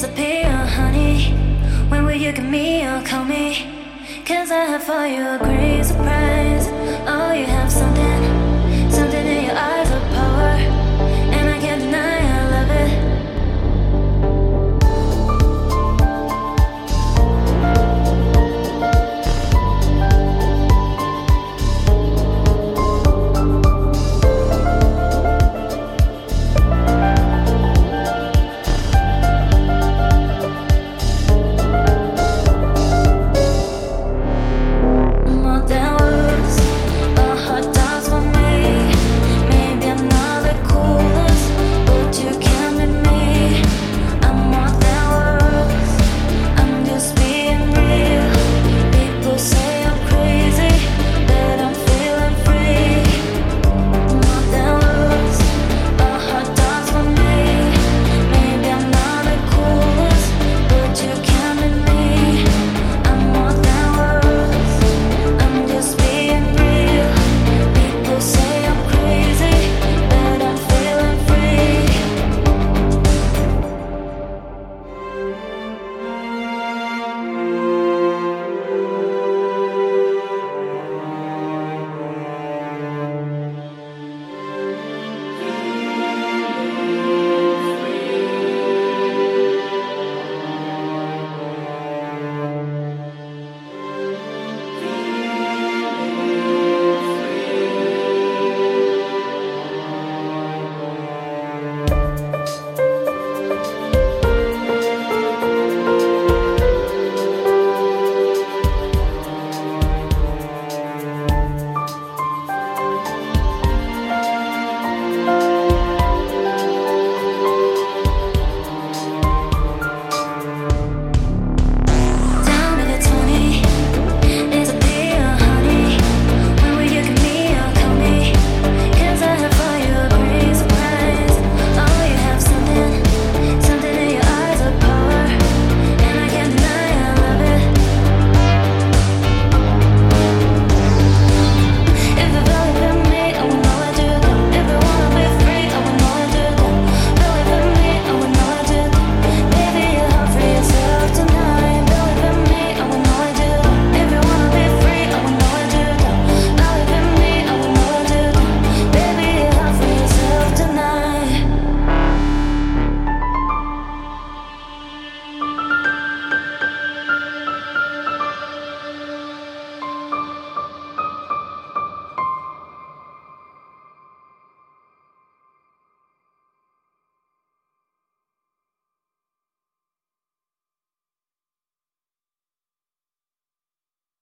disappear, honey? When will you give me or call me? Cause I have for you a great surprise. Oh, you have